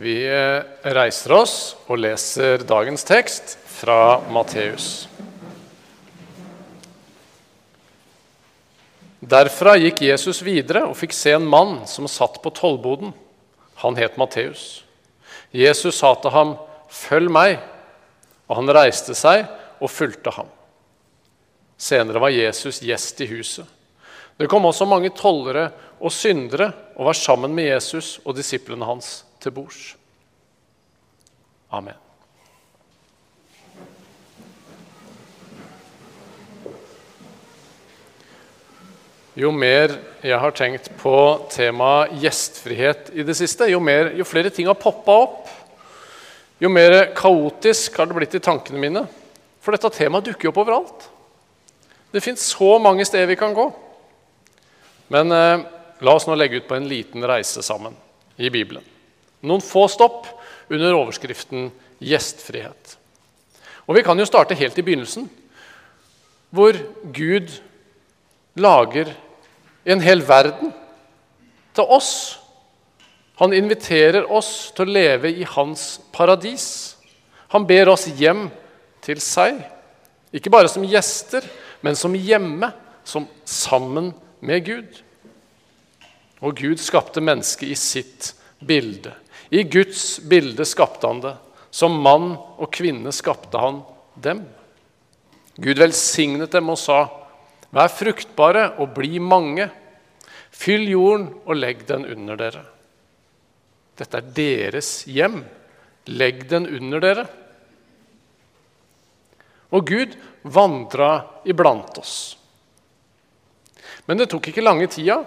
Vi eh, reiser oss og leser dagens tekst fra Matteus. Derfra gikk Jesus videre og fikk se en mann som satt på tollboden. Han het Matteus. Jesus sa til ham, 'Følg meg.' Og han reiste seg og fulgte ham. Senere var Jesus gjest i huset. Det kom også mange tollere og syndere og var sammen med Jesus og disiplene hans til bords. Amen. Jo mer jeg har tenkt på temaet gjestfrihet i det siste, jo, mer, jo flere ting har poppa opp, jo mer kaotisk har det blitt i tankene mine. For dette temaet dukker jo opp overalt. Det fins så mange steder vi kan gå. Men eh, la oss nå legge ut på en liten reise sammen i Bibelen. Noen få stopp under overskriften 'gjestfrihet'. Og Vi kan jo starte helt i begynnelsen, hvor Gud lager en hel verden til oss. Han inviterer oss til å leve i hans paradis. Han ber oss hjem til seg, ikke bare som gjester, men som hjemme, som sammen med Gud. Og Gud skapte mennesket i sitt bilde. I Guds bilde skapte han det. Som mann og kvinne skapte han dem. Gud velsignet dem og sa, Vær fruktbare og bli mange. Fyll jorden og legg den under dere. Dette er deres hjem. Legg den under dere. Og Gud vandra iblant oss. Men det tok ikke lange tida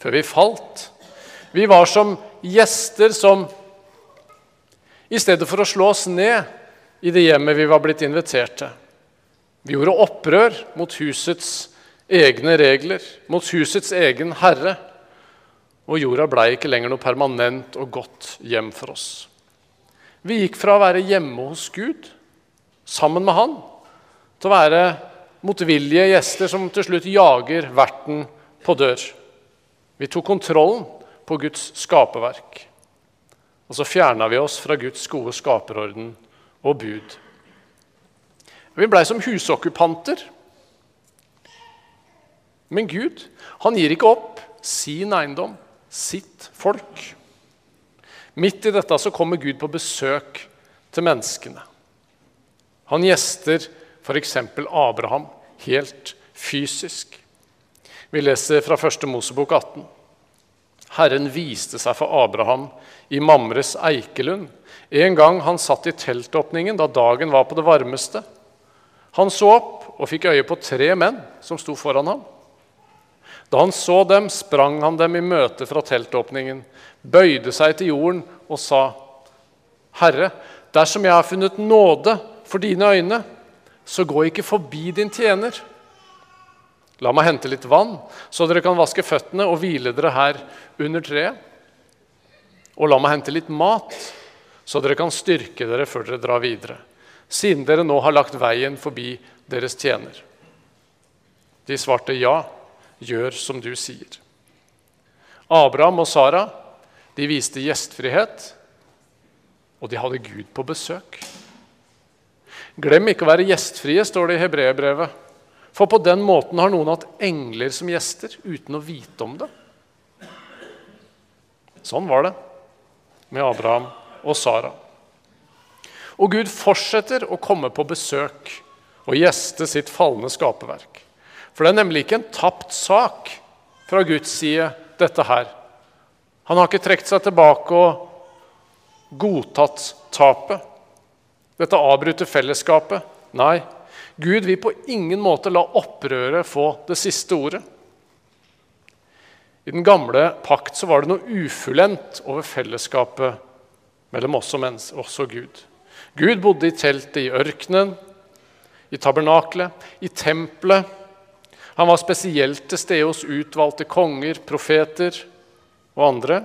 før vi falt. Vi var som gjester som i stedet for å slå oss ned i det hjemmet vi var blitt invitert til, vi gjorde opprør mot husets egne regler, mot husets egen herre. Og jorda blei ikke lenger noe permanent og godt hjem for oss. Vi gikk fra å være hjemme hos Gud, sammen med Han, til å være motvillige gjester som til slutt jager verten på dør. Vi tok kontrollen på Guds skaperverk. Og så fjerna vi oss fra Guds gode skaperorden og bud. Vi blei som husokkupanter. Men Gud han gir ikke opp sin eiendom, sitt folk. Midt i dette så kommer Gud på besøk til menneskene. Han gjester f.eks. Abraham helt fysisk. Vi leser fra 1. Mosebok 18. Herren viste seg for Abraham i Mamres eikelund en gang han satt i teltåpningen da dagen var på det varmeste. Han så opp og fikk øye på tre menn som sto foran ham. Da han så dem, sprang han dem i møte fra teltåpningen, bøyde seg til jorden og sa, 'Herre, dersom jeg har funnet nåde for dine øyne, så gå ikke forbi din tjener.' La meg hente litt vann, så dere kan vaske føttene og hvile dere her under treet. Og la meg hente litt mat, så dere kan styrke dere før dere drar videre siden dere nå har lagt veien forbi deres tjener. De svarte ja, gjør som du sier. Abraham og Sara de viste gjestfrihet, og de hadde Gud på besøk. Glem ikke å være gjestfrie, står det i hebreerbrevet. For på den måten har noen hatt engler som gjester uten å vite om det. Sånn var det med Abraham og Sara. Og Gud fortsetter å komme på besøk og gjeste sitt falne skaperverk. For det er nemlig ikke en tapt sak fra Guds side, dette her. Han har ikke trukket seg tilbake og godtatt tapet. Dette avbryter fellesskapet. Nei, Gud vil på ingen måte la opprøret få det siste ordet. I den gamle pakt så var det noe ufullendt over fellesskapet mellom oss og, mens, oss og Gud. Gud bodde i teltet i ørkenen, i tabernaklet, i tempelet. Han var spesielt til stede hos utvalgte konger, profeter og andre.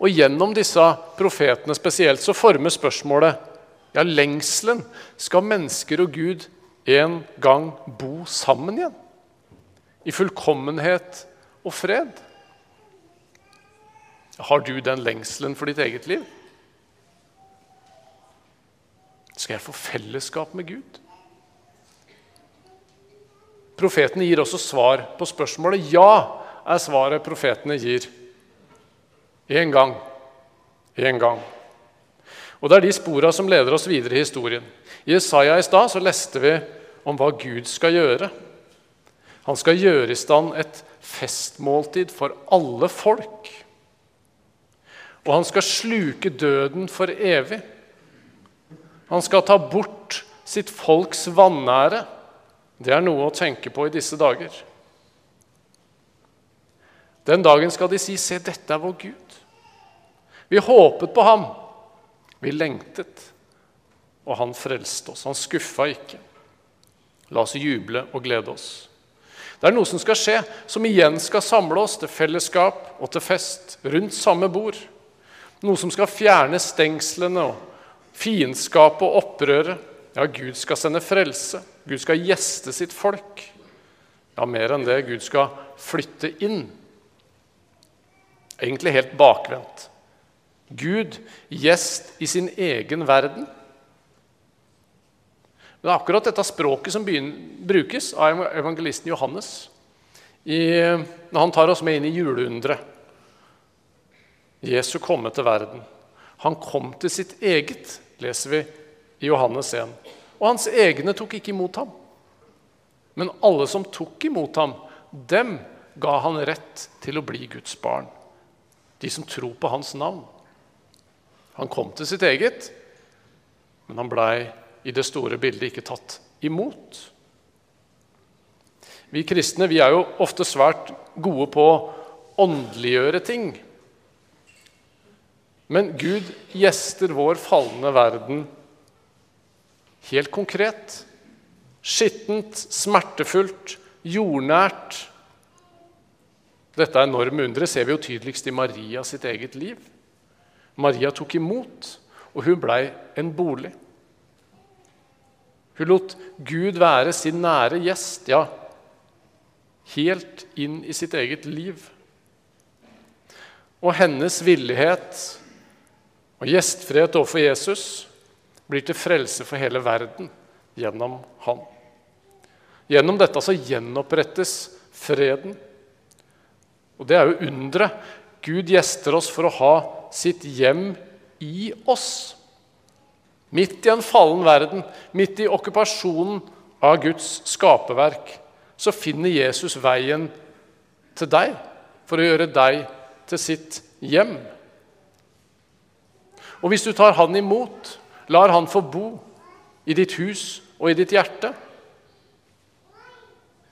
Og gjennom disse profetene spesielt så formes spørsmålet ja, lengselen Skal mennesker og Gud en gang bo sammen igjen? I fullkommenhet og fred? Har du den lengselen for ditt eget liv? Skal jeg få fellesskap med Gud? Profetene gir også svar på spørsmålet. Ja, er svaret profetene gir. Én gang. Én gang. Og Det er de spora som leder oss videre i historien. I Jesaja i stad så leste vi om hva Gud skal gjøre. Han skal gjøre i stand et festmåltid for alle folk. Og han skal sluke døden for evig. Han skal ta bort sitt folks vanære. Det er noe å tenke på i disse dager. Den dagen skal de si 'Se, dette er vår Gud'. Vi håpet på ham. Vi lengtet, og han frelste oss. Han skuffa ikke. La oss juble og glede oss. Det er noe som skal skje, som igjen skal samle oss til fellesskap og til fest rundt samme bord. Noe som skal fjerne stengslene og fiendskapet og opprøret. Ja, Gud skal sende frelse. Gud skal gjeste sitt folk. Ja, mer enn det. Gud skal flytte inn. Egentlig helt bakvendt. Gud gjest i sin egen verden. Det er akkurat dette språket som brukes av evangelisten Johannes i, når han tar oss med inn i juleunderet. Jesu komme til verden. Han kom til sitt eget, leser vi i Johannes 1. Og hans egne tok ikke imot ham. Men alle som tok imot ham, dem ga han rett til å bli Guds barn. De som tror på hans navn. Han kom til sitt eget, men han blei i det store bildet ikke tatt imot. Vi kristne vi er jo ofte svært gode på å åndeliggjøre ting. Men Gud gjester vår falne verden helt konkret. Skittent, smertefullt, jordnært. Dette enorme underet ser vi jo tydeligst i Maria sitt eget liv. Maria tok imot, og hun blei en bolig. Hun lot Gud være sin nære gjest, ja, helt inn i sitt eget liv. Og hennes villighet og gjestfrihet overfor Jesus blir til frelse for hele verden gjennom han. Gjennom dette så gjenopprettes freden. Og det er jo underet. Gud gjester oss for å ha sitt hjem i oss. Midt i en fallen verden, midt i okkupasjonen av Guds skaperverk, så finner Jesus veien til deg for å gjøre deg til sitt hjem. Og hvis du tar Han imot, lar Han få bo i ditt hus og i ditt hjerte,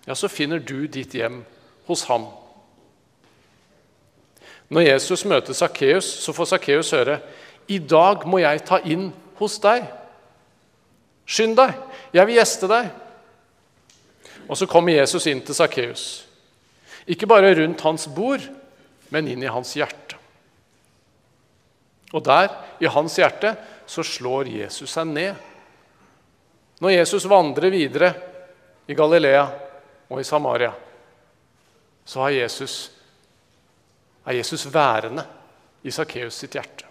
ja, så finner du ditt hjem hos ham. Når Jesus møter Sakkeus, så får Sakkeus høre i dag må jeg ta inn hos deg. Skynd deg, jeg vil gjeste deg. Og så kommer Jesus inn til Sakkeus. Ikke bare rundt hans bord, men inn i hans hjerte. Og der, i hans hjerte, så slår Jesus seg ned. Når Jesus vandrer videre i Galilea og i Samaria, så har Jesus, er Jesus værende i Sakkeus sitt hjerte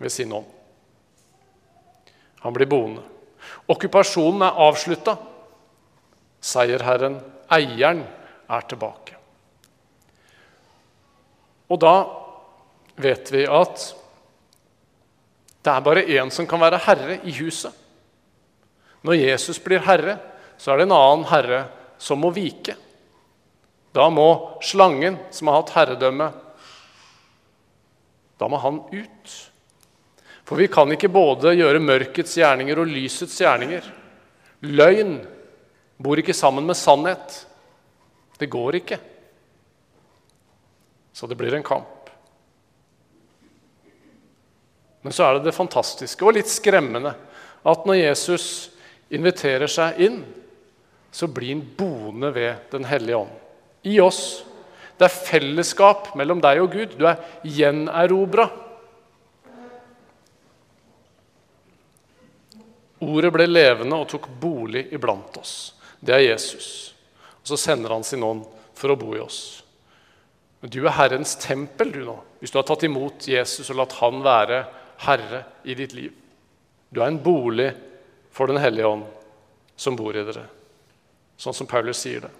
ved sin ånd. Han blir boende. Okkupasjonen er avslutta. Seierherren, eieren, er tilbake. Og da vet vi at det er bare én som kan være herre i huset. Når Jesus blir herre, så er det en annen herre som må vike. Da må slangen, som har hatt herredømme, da må han ut. For vi kan ikke både gjøre mørkets gjerninger og lysets gjerninger. Løgn bor ikke sammen med sannhet. Det går ikke. Så det blir en kamp. Men så er det det fantastiske og litt skremmende at når Jesus inviterer seg inn, så blir han boende ved Den hellige ånd. I oss. Det er fellesskap mellom deg og Gud. Du er gjenerobra. Ordet ble levende og tok bolig iblant oss. Det er Jesus. Og så sender han sin ånd for å bo i oss. Men du er Herrens tempel du nå, hvis du har tatt imot Jesus og latt Han være herre i ditt liv. Du er en bolig for Den hellige ånd som bor i dere, sånn som Paulus sier det.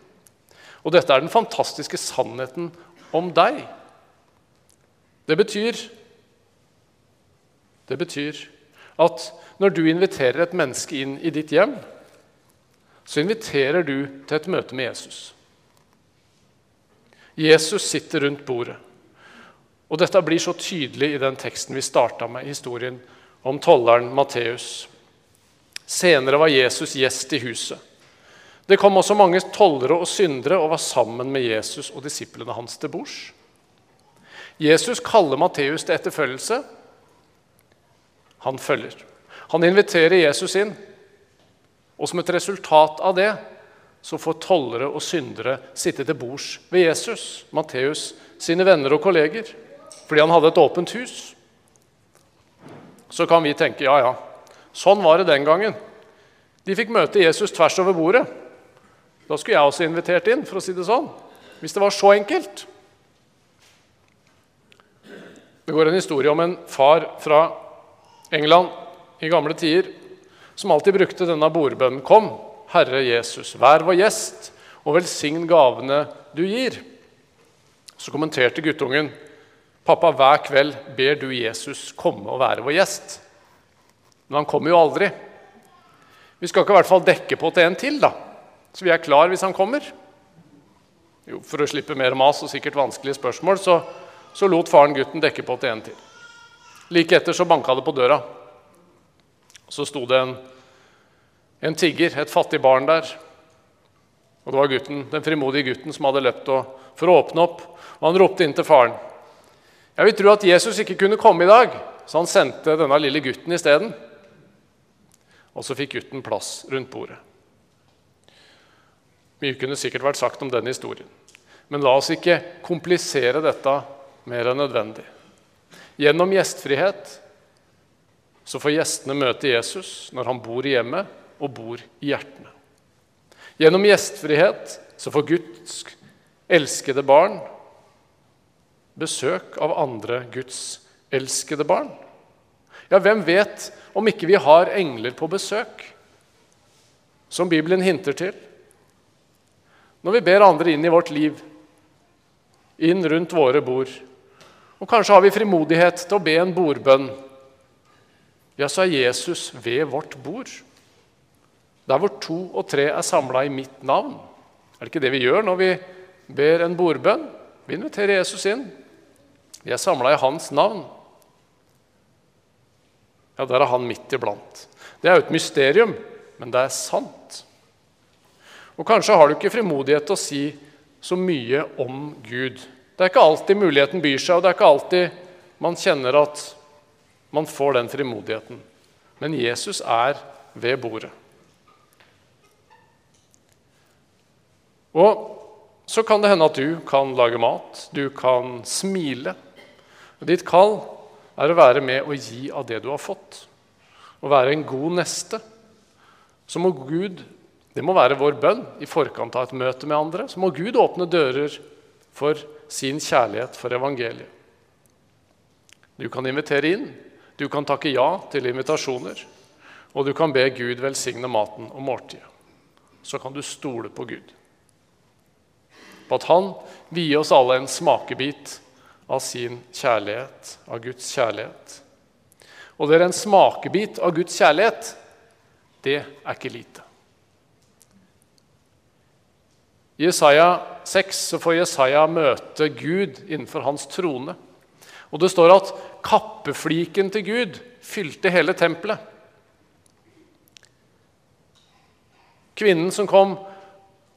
Og dette er den fantastiske sannheten om deg. Det betyr Det betyr at når du inviterer et menneske inn i ditt hjem, så inviterer du til et møte med Jesus. Jesus sitter rundt bordet. Og Dette blir så tydelig i den teksten vi starta med, historien om tolleren Matteus. Senere var Jesus gjest i huset. Det kom også mange tollere og syndere og var sammen med Jesus og disiplene hans til bords. Jesus kaller Matteus til etterfølgelse. Han følger. Han inviterer Jesus inn, og som et resultat av det så får tollere og syndere sitte til bords ved Jesus, Matteus, sine venner og kolleger, fordi han hadde et åpent hus. Så kan vi tenke ja, ja, sånn var det den gangen. De fikk møte Jesus tvers over bordet. Da skulle jeg også invitert inn, for å si det sånn. Hvis det var så enkelt. Det går en historie om en far fra England i gamle tider som alltid brukte denne bordbønnen. Kom, Herre Jesus, vær vår gjest, og velsign gavene du gir. Så kommenterte guttungen, pappa, hver kveld ber du Jesus komme og være vår gjest. Men han kommer jo aldri. Vi skal ikke i hvert fall dekke på til en til, da, så vi er klar hvis han kommer. Jo, For å slippe mer mas og sikkert vanskelige spørsmål så, så lot faren gutten dekke på til en til. Like etter så banka det på døra. Så sto det en, en tigger, et fattig barn der. Og det var gutten, den frimodige gutten som hadde løpt for å åpne opp. Og han ropte inn til faren. Jeg vil tro at Jesus ikke kunne komme i dag, så han sendte denne lille gutten isteden. Og så fikk gutten plass rundt bordet. Mye kunne sikkert vært sagt om denne historien. Men la oss ikke komplisere dette mer enn nødvendig. Gjennom gjestfrihet så får gjestene møte Jesus når han bor i hjemmet og bor i hjertene. Gjennom gjestfrihet så får Guds elskede barn besøk av andre Guds elskede barn. Ja, hvem vet om ikke vi har engler på besøk, som Bibelen hinter til? Når vi ber andre inn i vårt liv, inn rundt våre bord, og kanskje har vi frimodighet til å be en bordbønn, ja, så er Jesus ved vårt bord. Der hvor to og tre er samla i mitt navn. Er det ikke det vi gjør når vi ber en bordbønn? Vi inviterer Jesus inn. Vi er samla i hans navn. Ja, der er han midt iblant. Det er jo et mysterium, men det er sant. Og kanskje har du ikke frimodighet til å si så mye om Gud. Det er ikke alltid muligheten byr seg, og det er ikke alltid man kjenner at man får den frimodigheten. Men Jesus er ved bordet. Og så kan det hende at du kan lage mat, du kan smile. Ditt kall er å være med og gi av det du har fått. Å være en god neste. Så må Gud, det må være vår bønn i forkant av et møte med andre, så må Gud åpne dører for sin kjærlighet for evangeliet. Du kan invitere inn, du kan takke ja til invitasjoner, og du kan be Gud velsigne maten og måltidet. Så kan du stole på Gud på at han gi oss alle en smakebit av sin kjærlighet, av Guds kjærlighet. Og det er en smakebit av Guds kjærlighet. Det er ikke lite. I Jesaja 6 så får Jesaja møte Gud innenfor hans trone. Og det står at kappefliken til Gud fylte hele tempelet. Kvinnen som kom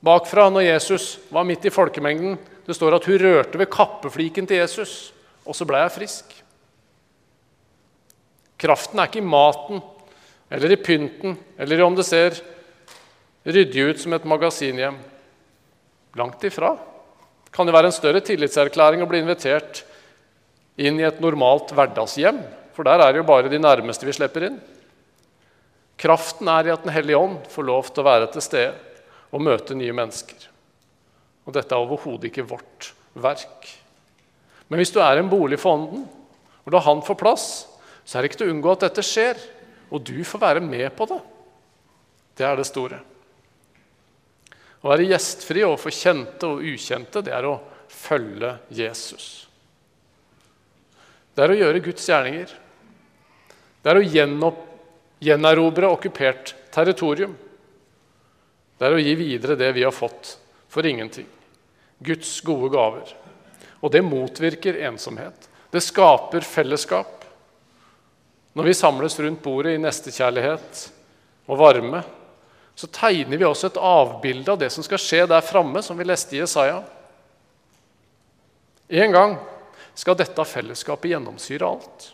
bakfra når Jesus var midt i folkemengden. Det står at hun rørte ved kappefliken til Jesus, og så ble jeg frisk. Kraften er ikke i maten eller i pynten eller i om det ser ryddig ut som et magasinhjem. Langt ifra. Kan det være en større tillitserklæring å bli invitert inn i et normalt hverdagshjem? For der er det jo bare de nærmeste vi slipper inn. Kraften er i at Den hellige ånd får lov til å være til stede og møte nye mennesker. Og dette er overhodet ikke vårt verk. Men hvis du er en bolig for Ånden, og da Han får plass, så er det ikke til å unngå at dette skjer. Og du får være med på det. Det er det store. Å være gjestfri overfor kjente og ukjente, det er å følge Jesus. Det er å gjøre Guds gjerninger. Det er å gjenerobre okkupert territorium. Det er å gi videre det vi har fått for ingenting. Guds gode gaver. Og det motvirker ensomhet. Det skaper fellesskap. Når vi samles rundt bordet i nestekjærlighet og varme, så tegner vi også et avbilde av det som skal skje der framme, som vi leste i Jesaja. En gang skal dette fellesskapet gjennomsyre alt.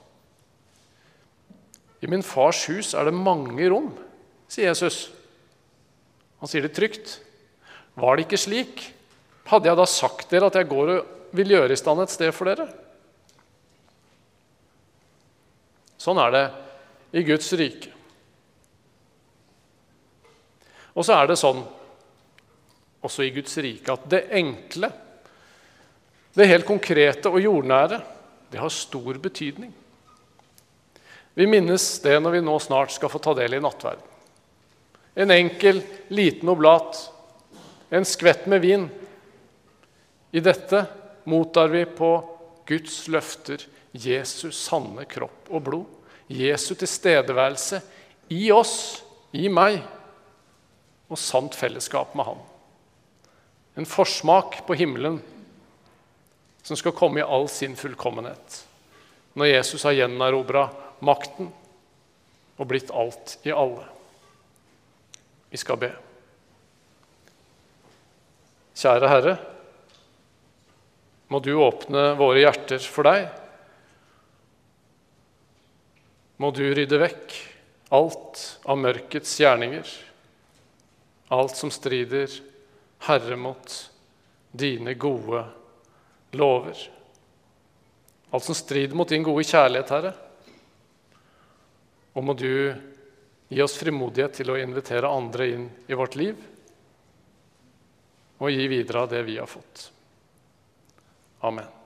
I min fars hus er det mange rom, sier Jesus. Han sier det trygt. Var det ikke slik, hadde jeg da sagt dere at jeg går og vil gjøre i stand et sted for dere? Sånn er det i Guds rike. Og så er det sånn også i Guds rike at det enkle, det helt konkrete og jordnære, det har stor betydning. Vi minnes det når vi nå snart skal få ta del i nattverden. En enkel, liten oblat, en skvett med vin. I dette mottar vi på Guds løfter Jesus' sanne kropp og blod. Jesu tilstedeværelse i oss, i meg, og sant fellesskap med Han. En forsmak på himmelen som skal komme i all sin fullkommenhet når Jesus har gjenerobra makten og blitt alt i alle. Vi skal be. Kjære Herre, må du åpne våre hjerter for deg. Må du rydde vekk alt av mørkets gjerninger, alt som strider, Herre, mot dine gode lover. Alt som strider mot din gode kjærlighet, Herre. Og må du gi oss frimodighet til å invitere andre inn i vårt liv og gi videre av det vi har fått. Amen.